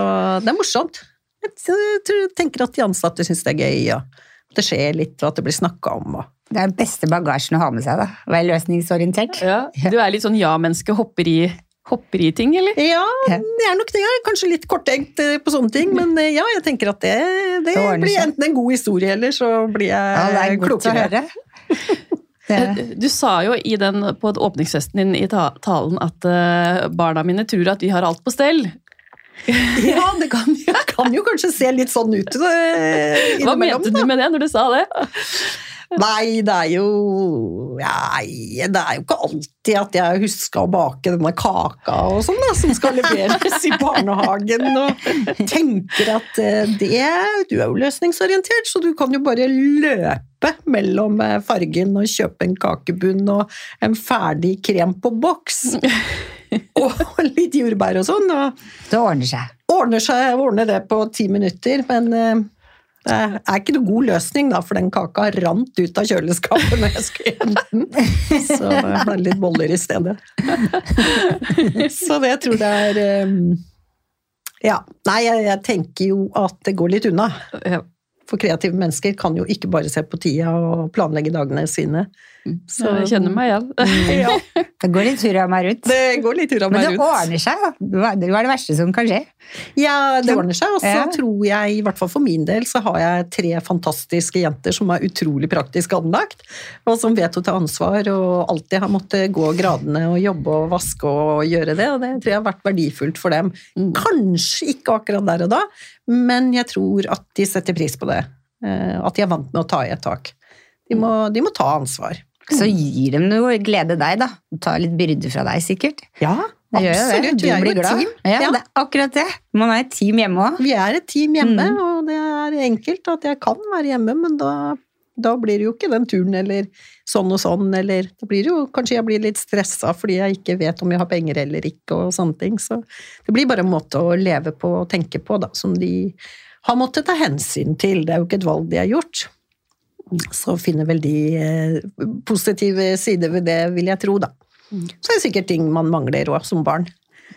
det er morsomt. Jeg tenker at de ansatte syns det er gøy, og at det skjer litt, og at det blir snakka om. Og. Det er den beste bagasjen å ha med seg, da. Å være løsningsorientert. Ja. Du er litt sånn ja-menneske, hopper, i- hopper i ting, eller? Ja, det er nok det. Er kanskje litt korttenkt eh, på sånne ting, men eh, ja, jeg tenker at det, det Det blir enten en god historie, eller så blir Ja, det jeg er godt å høre. Det, Du sa jo i den, på åpningsfesten din i talen at eh, barna mine tror at vi har alt på stell. Ja, det kan, kan jo kanskje se litt sånn ut innimellom. Hva mente du med det når du sa det? Nei, det er jo Nei, det er jo ikke alltid at jeg husker å bake denne kaka og sånn, da, som skal leveres i barnehagen. Og tenker at eh, det Du er jo løsningsorientert, så du kan jo bare løpe mellom eh, fargen og kjøpe en kakebunn og en ferdig krem på boks. Og litt jordbær og sånn. Og det ordner seg. ordner seg ordner det på ti minutter, men eh, det er ikke noe god løsning, da, for den kaka rant ut av kjøleskapet når jeg skulle hente den. Så det ble litt boller i stedet. Så det jeg tror det er eh, Ja. Nei, jeg, jeg tenker jo at det går litt unna. For kreative mennesker kan jo ikke bare se på tida og planlegge dagene sine. Så jeg kjenner meg igjen. Ja, Det går litt hurra meg rundt. det går litt Men meg det ordner seg, da. Det var det verste som kan skje. Ja, det ordner seg. Og så Ja. tror jeg, i hvert fall for min del, så har jeg tre fantastiske jenter som er utrolig praktisk anlagt, og som vet å ta ansvar og alltid har måttet gå gradene og jobbe og vaske og gjøre det. Og det tror jeg har vært verdifullt for dem. Kanskje ikke akkurat der og da, men jeg tror at de setter pris på det. Eh, At de er vant med å ta i et tak. De må, de må ta ansvar. Så gir dem noe glede deg, da. Ta litt byrde fra deg, sikkert. Ja, absolutt. Du blir glad. Ja, Ja. det er akkurat det. Man er et team hjemme òg. Vi er et team hjemme, Mm. og det er enkelt at jeg kan være hjemme, men da, da blir det jo ikke den turen eller sånn og sånn, eller da blir det jo kanskje jeg blir litt stressa fordi jeg ikke vet om jeg har penger eller ikke, og sånne ting. Så det blir bare en måte å leve på og tenke på, da, som de har måttet ta hensyn til. Det er jo ikke et valg de har gjort. Så finner vel de eh, positive sider ved det, vil jeg tro, da. Så er det sikkert ting man mangler òg, som barn.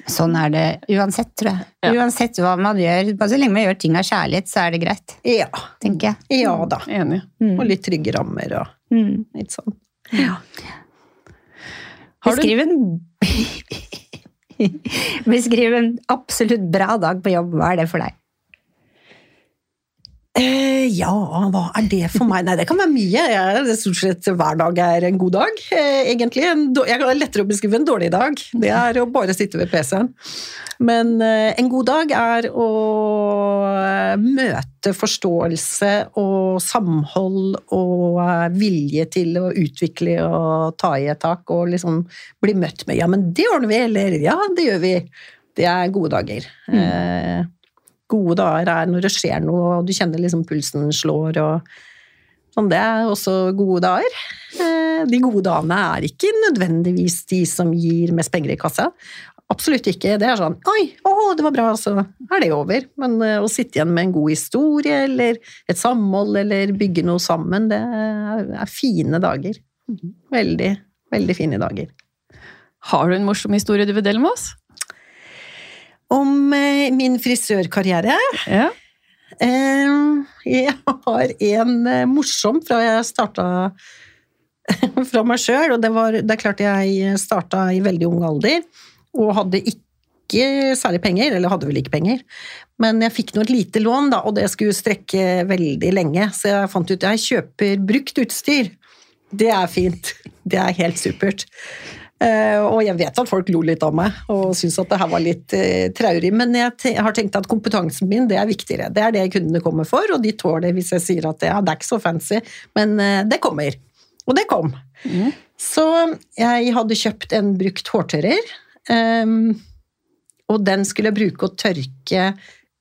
Sånn er det uansett, tror jeg. Ja. Uansett hva man gjør. Bare så lenge man gjør ting av kjærlighet, så er det greit, Ja, tenker jeg. ja da. Enig. Mm. Og litt trygge rammer og Mm. litt sånn. Har du- Beskriv en Beskriv en absolutt bra dag på jobb. Hva er det for deg? Eh, ja, hva er det for meg? Nei, det kan være mye. Jeg, det er stort sett hver dag er en god dag, eh, egentlig. En, jeg kan lettere å beskrive en dårlig dag. Det er å bare sitte ved PC-en. Men eh, en god dag er å eh, møte forståelse og samhold og eh, vilje til å utvikle og ta i et tak og liksom bli møtt med 'ja, men det ordner vi', eller 'ja, det gjør vi'. Det er gode dager. Eh, gode dager er når det skjer noe, og du kjenner liksom pulsen slår og sånn. Det er også gode dager. Eh, De gode dagene er ikke nødvendigvis de som gir mest penger i kassa. Absolutt ikke. Det er sånn 'oi, å, det var bra', så er det over. Men eh, å sitte igjen med en god historie, eller et samhold, eller bygge noe sammen, det er er fine dager. Veldig, veldig fine dager. Har du en morsom historie du vil dele med oss? Om eh, min frisørkarriere Ja. Eh, Jeg har en eh, morsom fra jeg starta fra meg sjøl, og det, var, det er klart jeg starta i veldig ung alder og hadde ikke særlig penger, eller hadde vel ikke penger, men jeg fikk nå et lite lån, da, og det skulle strekke veldig lenge, så jeg fant ut at jeg kjøper brukt utstyr. Det er fint. Det er helt supert. Eh, og jeg vet at folk lo litt av meg og syntes at det her var litt uh, traurig, men jeg, har tenkt at kompetansen min det er viktigere. Det er det kundene kommer for, og de tåler hvis jeg sier at ja, det er ikke så fancy, men eh, det kommer. Og det kom. Mm. Så jeg hadde kjøpt en brukt hårtørrer, ehm, og den skulle jeg bruke å tørke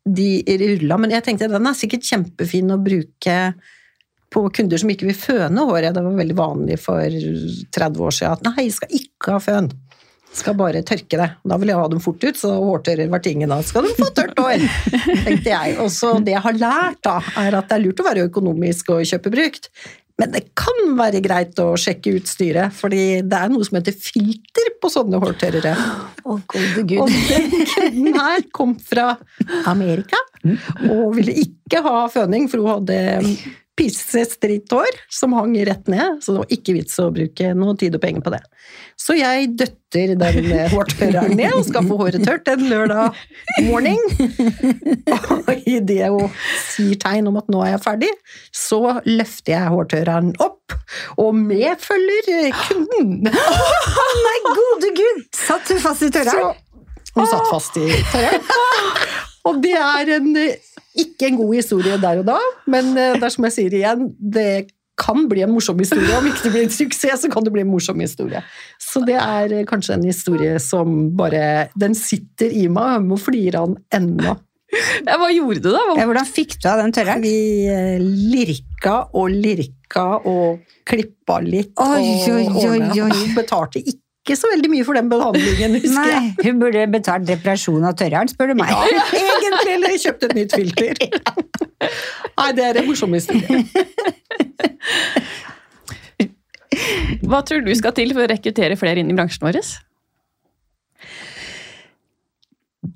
de rulla, men jeg tenkte den er sikkert kjempefin å bruke på kunder som ikke vil føne håret. Det var veldig vanlig for 30 år siden at nei, skal ikke ha føn. Skal bare tørke det. Da vil jeg ha dem fort ut, så hårtørrer var tingen. Da skal de få tørt hår, tenkte jeg. Og så det jeg har lært, da, er at det er lurt å være økonomisk og kjøpe brukt. Men det kan være greit å sjekke utstyret, fordi det er noe som heter filter på sånne hårtørrere. Å, gode Og gud. den kunden her kom fra Amerika og ville ikke ha føning, for hun hadde pisse stritt hår som hang rett ned, så det var ikke vits å bruke noe tid og penger på det. Så jeg døtter den eh, hårtørreren ned og skal få håret tørt en lørdag morgen. Og idet hun sier tegn om at nå er jeg ferdig, så løfter jeg hårtørreren opp, og med følger kunden. Å nei, gode gud! Satt hun fast i tørreren? hun satt fast i tørreren. Og det er en, ikke en god historie der og da, men dersom det er som jeg sier igjen, det kan bli en morsom historie. Om ikke det blir en suksess, så kan det bli en morsom historie. Så det er eh, kanskje en historie som bare Den sitter i meg, og jeg må flire av den ennå. Ja, hva gjorde du da? Hva- Ja, hvordan fikk du av den tørre? Vi eh, lirka og lirka og klippa litt. Oi, og oi, oi, oi. Betalte ikke så veldig mye for den behandlingen, husker jeg. Nei, hun burde betalt reparasjon av tørreren, spør du meg. Ja, egentlig, eller kjøpt et nytt filter. Nei, det er en morsom historie. Hva tror du skal til for å rekruttere flere inn i bransjen vår?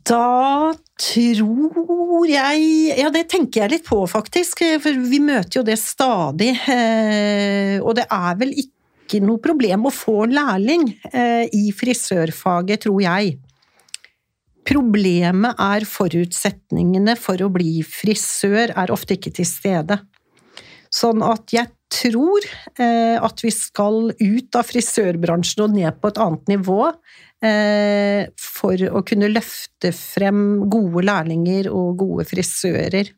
Da tror jeg Ja, det tenker jeg litt på, faktisk. For vi møter jo det stadig. eh, Og det er vel ikke noe problem å få lærling eh, i frisørfaget, tror jeg. Problemet er forutsetningene for å bli frisør er ofte ikke til stede. Sånn at jeg tror eh, at vi skal ut av frisørbransjen og ned på et annet nivå eh, for å kunne løfte frem gode lærlinger og gode frisører.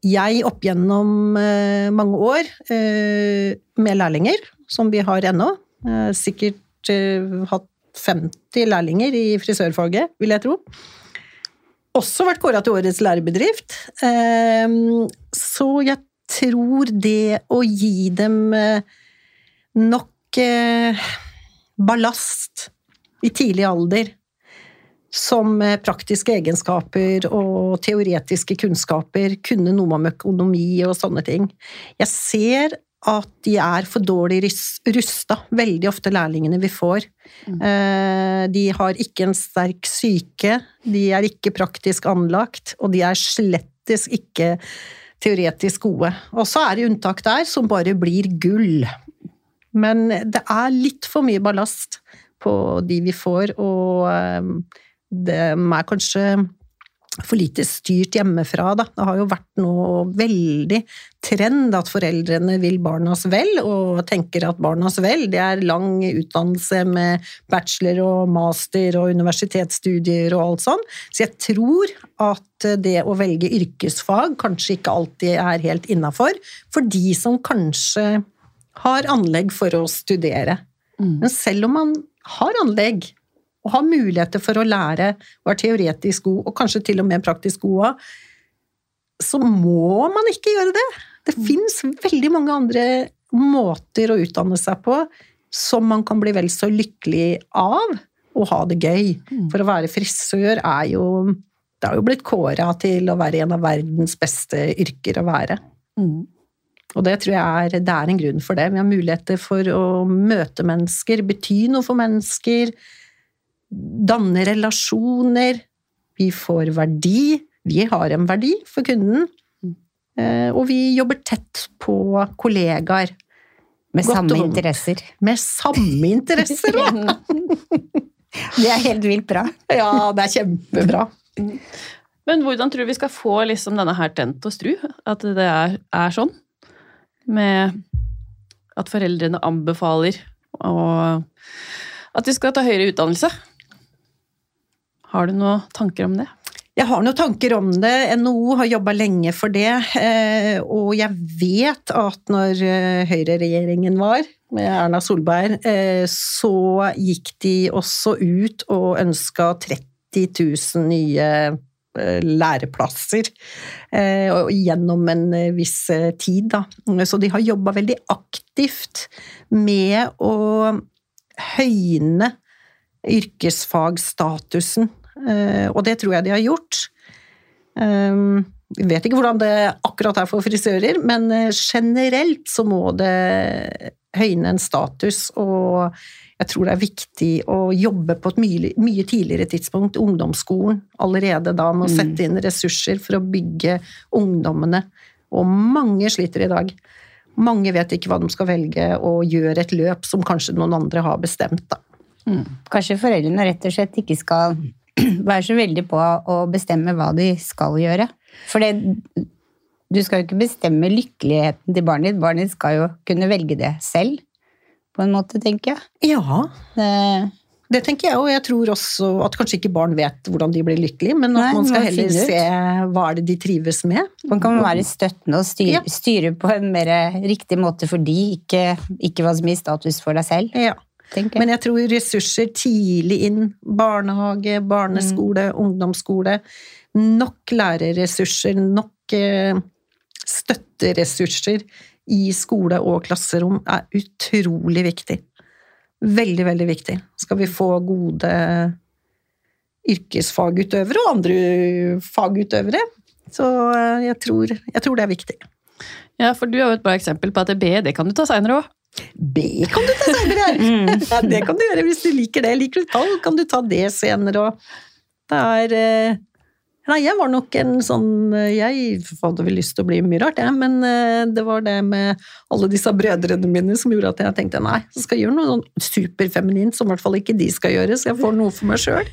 Jeg opp gjennom eh, mange år eh, med lærlinger, som vi har ennå, eh, sikkert hatt 50 lærlinger i frisørfaget, vil jeg tro. Også vært kåra til årets lærebedrift. Så jeg tror det å gi dem nok ballast i tidlig alder, som eh, praktiske egenskaper og teoretiske kunnskaper, kunne noe om økonomi og sånne ting. Jeg ser at de er for dårlig rus- rusta, veldig ofte lærlingene vi får. Eh, De har ikke en sterk syke, de er ikke praktisk anlagt, og de er slettes ikke teoretisk gode. Og så er det unntak der som bare blir gull. Men det er litt for mye ballast på de vi får, og eh, de er kanskje for lite styrt hjemmefra, da. Det har jo vært noe veldig trend at foreldrene vil barnas vel, og tenker at barnas vel, det er lang utdannelse med bachelor og master og universitetsstudier og alt sånn. Så jeg tror at det å velge yrkesfag kanskje ikke alltid er helt innafor, for de som kanskje har anlegg for å studere. Men selv om man har anlegg, og har muligheter for å lære og er teoretisk god, og kanskje til og med praktisk god òg, så må man ikke gjøre det. Det fins veldig mange andre måter å utdanne seg på som man kan bli vel så lykkelig av og ha det gøy. For å være frisør er jo Det har jo blitt kåra til å være en av verdens beste yrker å være. Og det tror jeg er, det er en grunn for det. Vi har muligheter for å møte mennesker, bety noe for mennesker, danne relasjoner. Vi får verdi. Vi har en verdi for kunden. Eh, Og vi jobber tett på kollegaer Med Godt samme om. interesser. med samme interesser da! Det er helt vilt bra. Ja, det er kjempebra. Men hvordan tror du vi skal få liksom denne her tent og stru? At det er, er sånn? Med at foreldrene anbefaler og at vi skal ta høyere utdannelse. Har du noen tanker om det? Jeg har noen tanker om det. NHO har jobba lenge for det. eh, Og jeg vet at når eh, høyreregjeringen var, med Erna Solberg, eh, så gikk de også ut og ønska 30 000 nye læreplasser gjennom en viss tid. Da. Så de har jobba veldig aktivt med å høyne yrkesfagstatusen, og det tror jeg de har gjort. Um, Vi vet ikke hvordan det akkurat er for frisører, men eh, generelt så må det høyne en status, og jeg tror det er viktig å jobbe på et mye, mye tidligere tidspunkt, ungdomsskolen, allerede da, med å sette inn ressurser for å bygge ungdommene Og mange sliter i dag. Mange vet ikke hva de skal velge, og gjør et løp som kanskje noen andre har bestemt. Da. Kanskje foreldrene rett og slett ikke skal være så veldig på å bestemme hva de skal gjøre. For det, du skal jo ikke bestemme lykkeligheten til barnet ditt. Barnet ditt skal jo kunne velge det selv, på en måte, tenker jeg. Ja, Det, det tenker jeg, og jeg tror også at kanskje ikke barn vet hvordan de blir lykkelige, men at Nei, man skal heller se hva er det de trives med. man kan være støttende og styre, Ja. styre på en mer riktig måte for de, ikke, ikke hva som gir status for deg selv, Ja. Tenker jeg. Men jeg tror ressurser tidlig inn, barnehage, barneskole, ungdomsskole, nok lærerressurser, nok eh, støtteressurser i skole og klasserom er utrolig viktig. Veldig, veldig viktig. Skal vi få gode yrkesfagutøvere og andre fagutøvere. Så eh, jeg tror, jeg tror det er viktig. Ja, for du er jo et bra eksempel på at B, det kan du ta seinere òg. B kan du ta senere! Ja, det kan du gjøre hvis du liker det. Liker du tall, kan du ta det senere. Og det er eh, Nei, jeg var nok en sånn Jeg hadde vel lyst til å bli mye rart, jeg, men eh, det var det med alle disse brødrene mine som gjorde at jeg tenkte nei, jeg skal gjøre noe sånn superfeminint som i hvert fall ikke de skal gjøre, så jeg får noe for meg sjøl.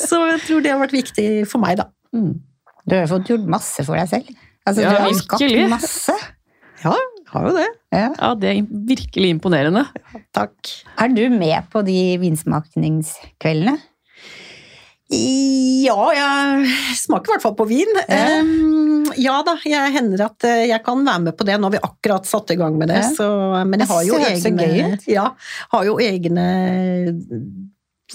Så jeg tror det har vært viktig for meg, da. Du har jo fått gjort masse for deg selv. Altså, Ja, du har virkelig. skapt masse. Ja, har jo det. Ja. Ja, det er virkelig imponerende. Takk. Er du med på de vinsmakningskveldene? Ja, jeg smaker i hvert fall på vin. Ja. Um, ja da, jeg hender at eh, jeg kan være med på det. Nå har vi akkurat satt i gang med det. Ja. Så, men jeg har jo, egne, gøy ja, har jo egne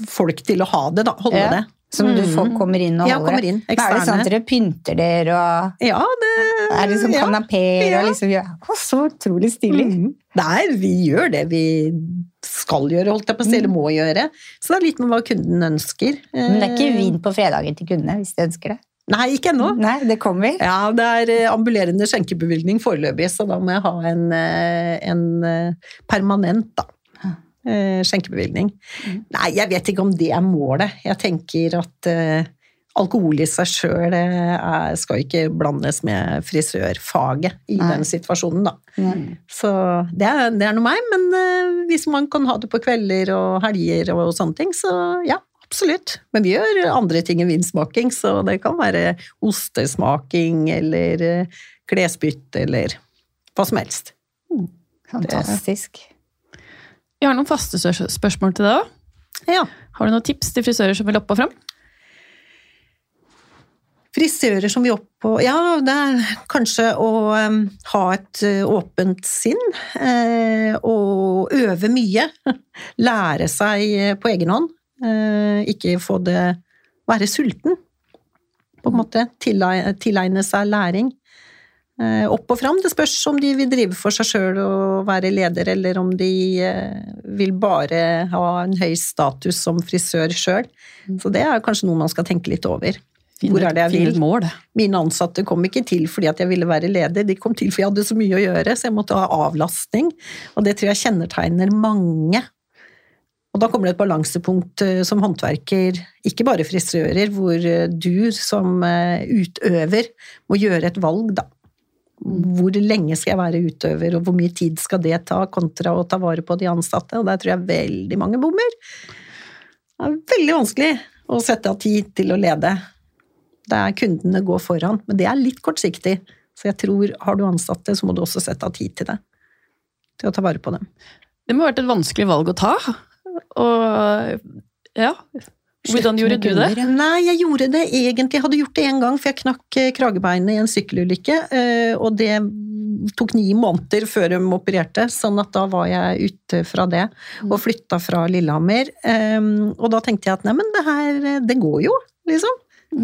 folk til å ha det, da. Holde Ja. det. Som du får, kommer inn og holder? Ja, kommer inn, Eksterne. Er det sånn at dere pynter dere og Ja, det er det sånn ja. kanapeer Ja. og liksom ja. Å, Så utrolig stilig. Mm. Nei, vi gjør det vi skal gjøre, holdt jeg på å si, Mm. eller må gjøre. Så det er litt med hva kunden ønsker. Men det er ikke Eh, vin på fredager til kundene, hvis de ønsker det? Nei, ikke ennå. Nei, det kommer. Ja, det er eh, ambulerende skjenkebevilgning foreløpig, så da må jeg ha en, eh, en permanent da. Eh, skjenkebevilgning. Nei, jeg vet ikke om det er målet. Jeg tenker at eh, alkohol i seg sjøl skal ikke blandes med frisørfaget i Nei. den situasjonen, da. Mm. Så det er, det er noe meg, men eh, hvis man kan ha det på kvelder og helger og sånne ting, så ja, absolutt. Men vi gjør andre ting enn vinsmaking, så det kan være ostesmaking eller eh, klesbytte eller hva som helst. Fantastisk. Vi har noen faste spørsmål til deg òg. Ja. Har du noen tips til frisører som vil opp og fram? Frisører som vil opp og Ja, det er kanskje å um, ha et eh, åpent sinn. eh, og øve mye. Lære seg eh, på egen hånd. Eh, ikke få det Være sulten, på en måte. Tilegne, tilegne seg læring. Eh, opp og fram. Det spørs om de vil drive for seg sjøl og være leder, eller om de eh, vil bare ha en høy status som frisør sjøl. Så det er kanskje noe man skal tenke litt over. Hvor er det jeg vil? mål. Mine ansatte kom ikke til fordi at jeg ville være leder, de kom til fordi jeg hadde så mye å gjøre, så jeg måtte ha avlastning. Og det tror jeg kjennetegner mange. Og da kommer det et balansepunkt eh, som håndverker, ikke bare frisører, hvor du som utøver må gjøre et valg, da. Hvor lenge skal jeg være utøver, og hvor mye tid skal det ta, kontra å ta vare på de ansatte? Og der tror jeg veldig mange bommer. Det er veldig vanskelig å sette av tid til å lede. Det er kundene går foran, men det er litt kortsiktig. Så jeg tror, har du ansatte, så må du også sette av tid til det. Til å ta vare på dem. Det må ha vært et vanskelig valg å ta. Og ja Hvordan gjorde du det? Nei, jeg gjorde det egentlig. Jeg hadde gjort det én gang, for jeg knakk eh, kragebeinet i en sykkelulykke. eh, Og det tok ni måneder før de opererte, sånn at da var jeg ute fra det. Og flytta fra Lillehammer. eh, Og da tenkte jeg at neimen, det her, eh, det går jo, liksom.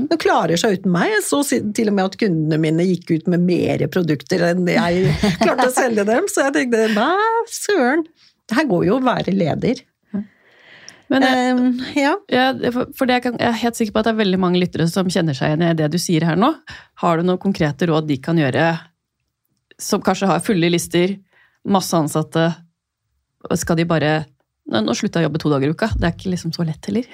Det klarer seg uten meg. Jeg så til og med at kundene mine gikk ut med mer produkter enn jeg klarte å selge dem, så jeg tenkte nei, søren. Det her går jo å være leder. Men jeg, um, ja. Ja, for jeg, kan, jeg er helt sikker på at det er veldig mange lyttere som kjenner seg igjen i det du sier her nå. Har du noen konkrete råd de kan gjøre, som kanskje har fulle lister, masse ansatte? Skal de bare Nå slutta jeg å jobbe to dager i uka. Det er ikke liksom så lett heller.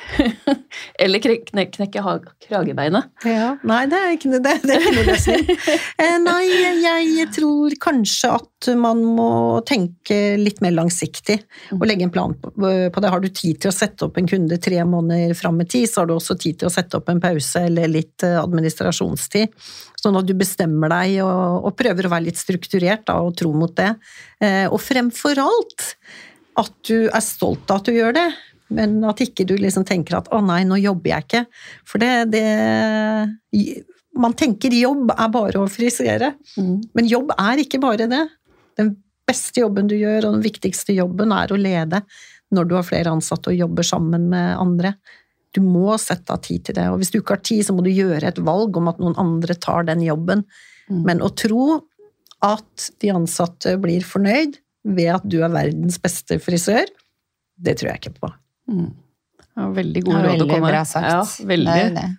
Eller kne- kne- knekke ha- kragebeinet. Ja, nei, det er ikke, det, det er ikke noe løsning. Eh, nei, jeg tror kanskje at man må tenke litt mer langsiktig og legge en plan på, på det. Har du tid til å sette opp en kunde tre måneder fram i tid, så har du også tid til å sette opp en pause eller litt eh, administrasjonstid. Sånn at du bestemmer deg og, og prøver å være litt strukturert da, og tro mot det. Eh, og fremfor alt at du er stolt av at du gjør det, men at ikke du liksom tenker at 'å nei, nå jobber jeg ikke'. For det, det Man tenker jobb er bare å frisere, men jobb er ikke bare det. Den beste jobben du gjør, og den viktigste jobben, er å lede når du har flere ansatte og jobber sammen med andre. Du må sette av tid til det, og hvis du ikke har tid, så må du gjøre et valg om at noen andre tar den jobben. Men å tro at de ansatte blir fornøyd ved at du er verdens beste frisør, det tror jeg ikke på. Ja, veldig gode ja, råd å komme bra sagt. Ja, veldig. Det det.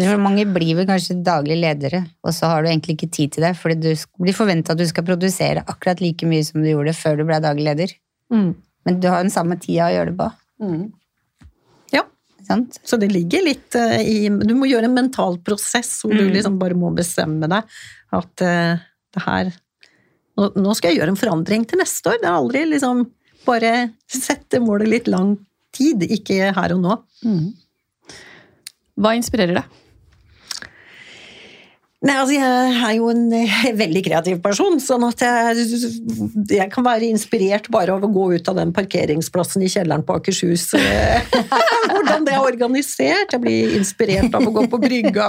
Tror mange blir vel kanskje daglig ledere, og så har du egentlig ikke tid til det, fordi du blir forventa at du skal produsere akkurat like mye som du gjorde før du ble daglig leder. Men du har den samme tida å gjøre det på. Mm. Ja, Sant? så det ligger litt eh, i Du må gjøre en mental prosess hvor du Mm. liksom bare må bestemme deg at eh, det her nå, skal jeg gjøre en forandring til neste år. Det er aldri liksom Bare sette målet litt lang tid, ikke her og nå. Mm. Hva inspirerer deg? Nei, altså jeg er jo en eh, veldig kreativ person, sånn at jeg, jeg kan være inspirert bare av å gå ut av den parkeringsplassen i kjelleren på Akershus. eh, Hvordan det er organisert. Jeg blir inspirert av å gå på brygga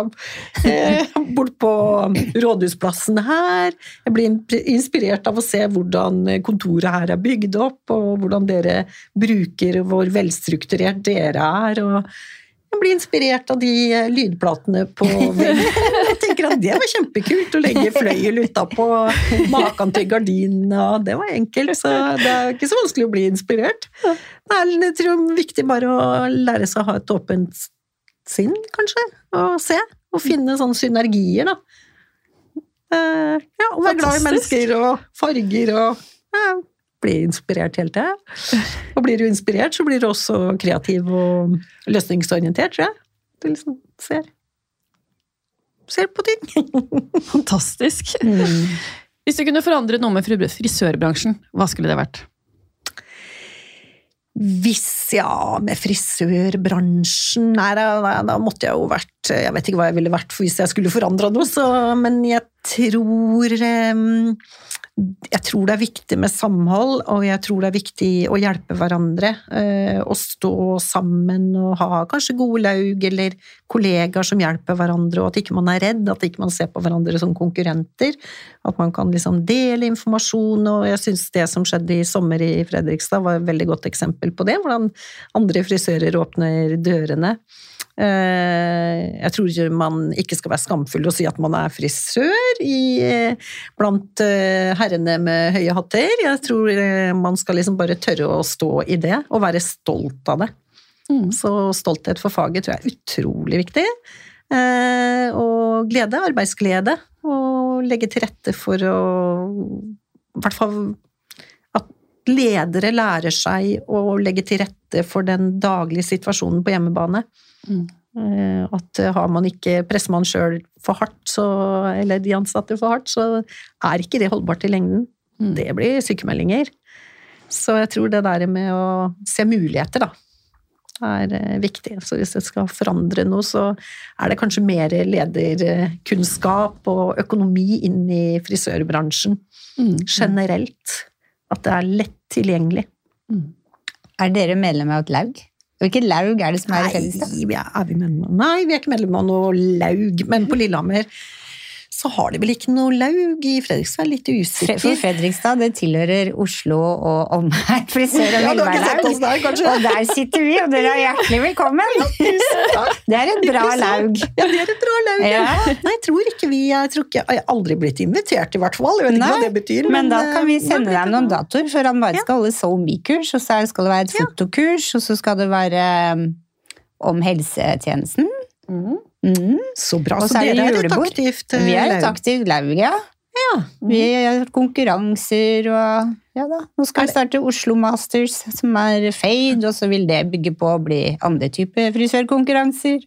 eh, bort på rådhusplassen her. Jeg blir inspirert av å se hvordan kontoret her er bygd opp, og hvordan dere bruker hvor velstrukturert dere er. og jeg blir inspirert av de lydplatene på tenker at det var kjempekult å legge fløyel utapå, maken til gardinene, og det var enkelt, så det er ikke så vanskelig å bli inspirert. Det er jeg tror viktig bare å lære seg å ha et åpent sinn, kanskje, og se, og finne sånne synergier, da. Eh, Ja, og være glad i mennesker og farger og ja, bli inspirert hele tida. Og blir du inspirert, så blir du også kreativ og løsningsorientert, tror jeg. Du liksom ser Ser på ting. Fantastisk. Hvis du kunne forandret noe med frisørbransjen, hva skulle det vært? Hvis ja, med frisørbransjen Nei, da, da, da måtte jeg jo vært Jeg vet ikke hva jeg ville vært hvis jeg skulle forandra noe, så, men jeg tror Jeg tror det er viktig med samhold, og jeg tror det er viktig å hjelpe hverandre. eh, Å stå sammen og ha kanskje gode laug eller kollegaer som hjelper hverandre, og at ikke man er redd, at ikke man ser på hverandre som konkurrenter. At man kan liksom dele informasjon, og jeg syns det som skjedde i sommer i Fredrikstad var et veldig godt eksempel på det. Hvordan andre frisører åpner dørene. Eh, Jeg tror man ikke skal være skamfull og si at man er frisør i, eh, blant eh, herrene med høye hatter. Jeg tror man skal liksom bare tørre å stå i det, og være stolt av det. Så stolthet for faget tror jeg er utrolig viktig. Og glede, arbeidsglede, og legge til rette for å I hvert fall ledere lærer seg å legge til rette for den daglige situasjonen på hjemmebane. Mm. At har man ikke presser man sjøl for hardt, så, eller de ansatte for hardt, så er ikke det holdbart i lengden. Mm. Det blir sykemeldinger. Så jeg tror det der med å se muligheter, da, er eh, viktig. Så hvis jeg skal forandre noe, så er det kanskje mer lederkunnskap og økonomi inn i frisørbransjen Mm. generelt. At det er lett tilgjengelig. Er dere medlem av et laug? Hvilket laug er det som er i Fredrikstad? vi er, er vi medlem av Nei, vi er ikke medlem av noe laug, men på Lillehammer så har de vel ikke noe laug i Fredrikstad. Litt usikker. For Fredrikstad det tilhører Oslo og omegn frisør- og Ja, sett oss der? Og der sitter vi, og dere er hjertelig velkommen! Det er et bra laug. Ja, det er et bra laug. Ja. Nei, jeg tror ikke vi Jeg, tror ikke, jeg har aldri blitt invitert, i hvert fall. Jeg vet ikke Nei, hva det betyr. Men da kan vi eh, sende deg noen datoer, for han bare Ja. skal holde SoMe-kurs, og så skal det være et fotokurs, og så skal det være um, om helsetjenesten. Mm. Mm. Så bra. Og Så så er dere er et aktivt laug? Vi er et aktivt laug, ja. Ja. Vi gjør konkurranser og ja da. Nå skal vi starte Oslo Masters, som er fade, og så vil det bygge på å bli andre typer frisørkonkurranser.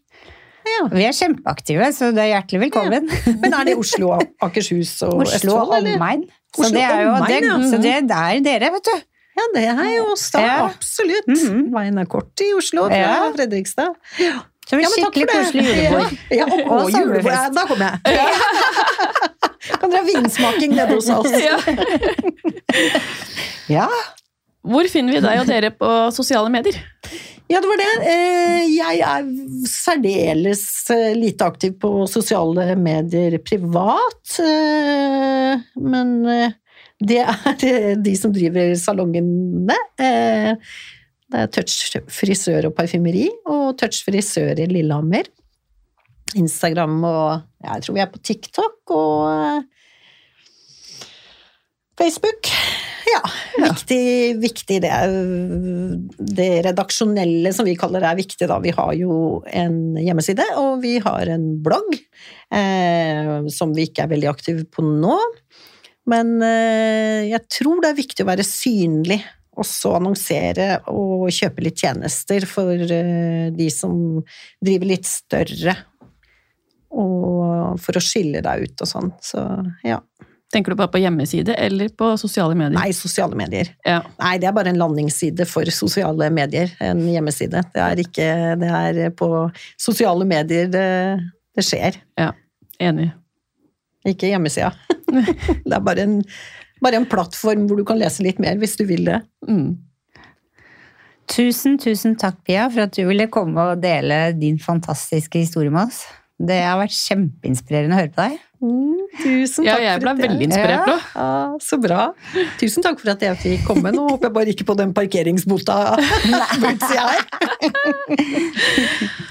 ja. Vi er kjempeaktive, så det er hjertelig velkommen. Men er det Oslo, Akershus og Oslo Østfold, og omegn. Så det er jo det, ja. så det, det er dere, vet du. Ja, det er jo oss, da. Ja. Absolutt. Mhm. Veien er kort i Oslo fra Fredrikstad. Ja. Så det Ja, blir men skikkelig koselig julebord. Ja, ja, og, Og og julebord. Da kommer jeg. kan dere ha vinsmaking nede hos oss? Ja. Ja. Hvor finner vi deg og dere på sosiale medier? Ja, det var det. Eh, Jeg er særdeles eh, lite aktiv på sosiale medier privat. eh, Men det er de som driver salongene. Det er Touch frisør og parfymeri og Touch frisør i Lillehammer. Instagram og ja, Jeg tror vi er på TikTok og eh, Facebook. Ja, viktig, viktig det. Det redaksjonelle, som vi kaller det, er viktig da. Vi har jo en hjemmeside, og vi har en blogg, eh, som vi ikke er veldig aktive på nå. Men eh, jeg tror det er viktig å være synlig, også annonsere og kjøpe litt tjenester for eh, de som driver litt større. Og for å skille deg ut og sånn. Så ja. Tenker du bare på hjemmeside eller på sosiale medier? Nei, sosiale medier. Ja. Nei, det er bare en landingsside for sosiale medier. En hjemmeside. Det er ikke Det er på sosiale medier det, det skjer. Enig. Ikke hjemmesida. Det er bare en, bare en plattform hvor du kan lese litt mer hvis du vil det. Mm. Tusen, tusen takk, Pia, for at du ville komme og dele din fantastiske historie med oss. Det har vært kjempeinspirerende å høre på deg. tusen Ja, takk jeg for ble jeg- veldig inspirert nå. Ja, så bra. Tusen takk for at jeg fikk komme. Nå håper jeg bare ikke på den parkeringsbota på utsida her.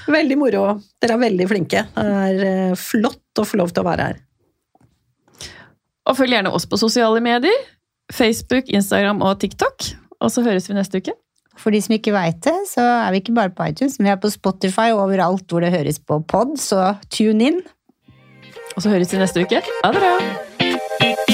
Veldig moro. Dere er veldig flinke. Det er eh, flott å få lov til å være her. Og følg gjerne oss på sosiale medier. Facebook, Instagram og TikTok. Og så høres vi neste uke. For de som ikke veit det, så er vi ikke bare på iTunes, men vi er på Spotify og overalt hvor det høres på pod, så tune in. Og så høres vi neste uke. Ha det bra!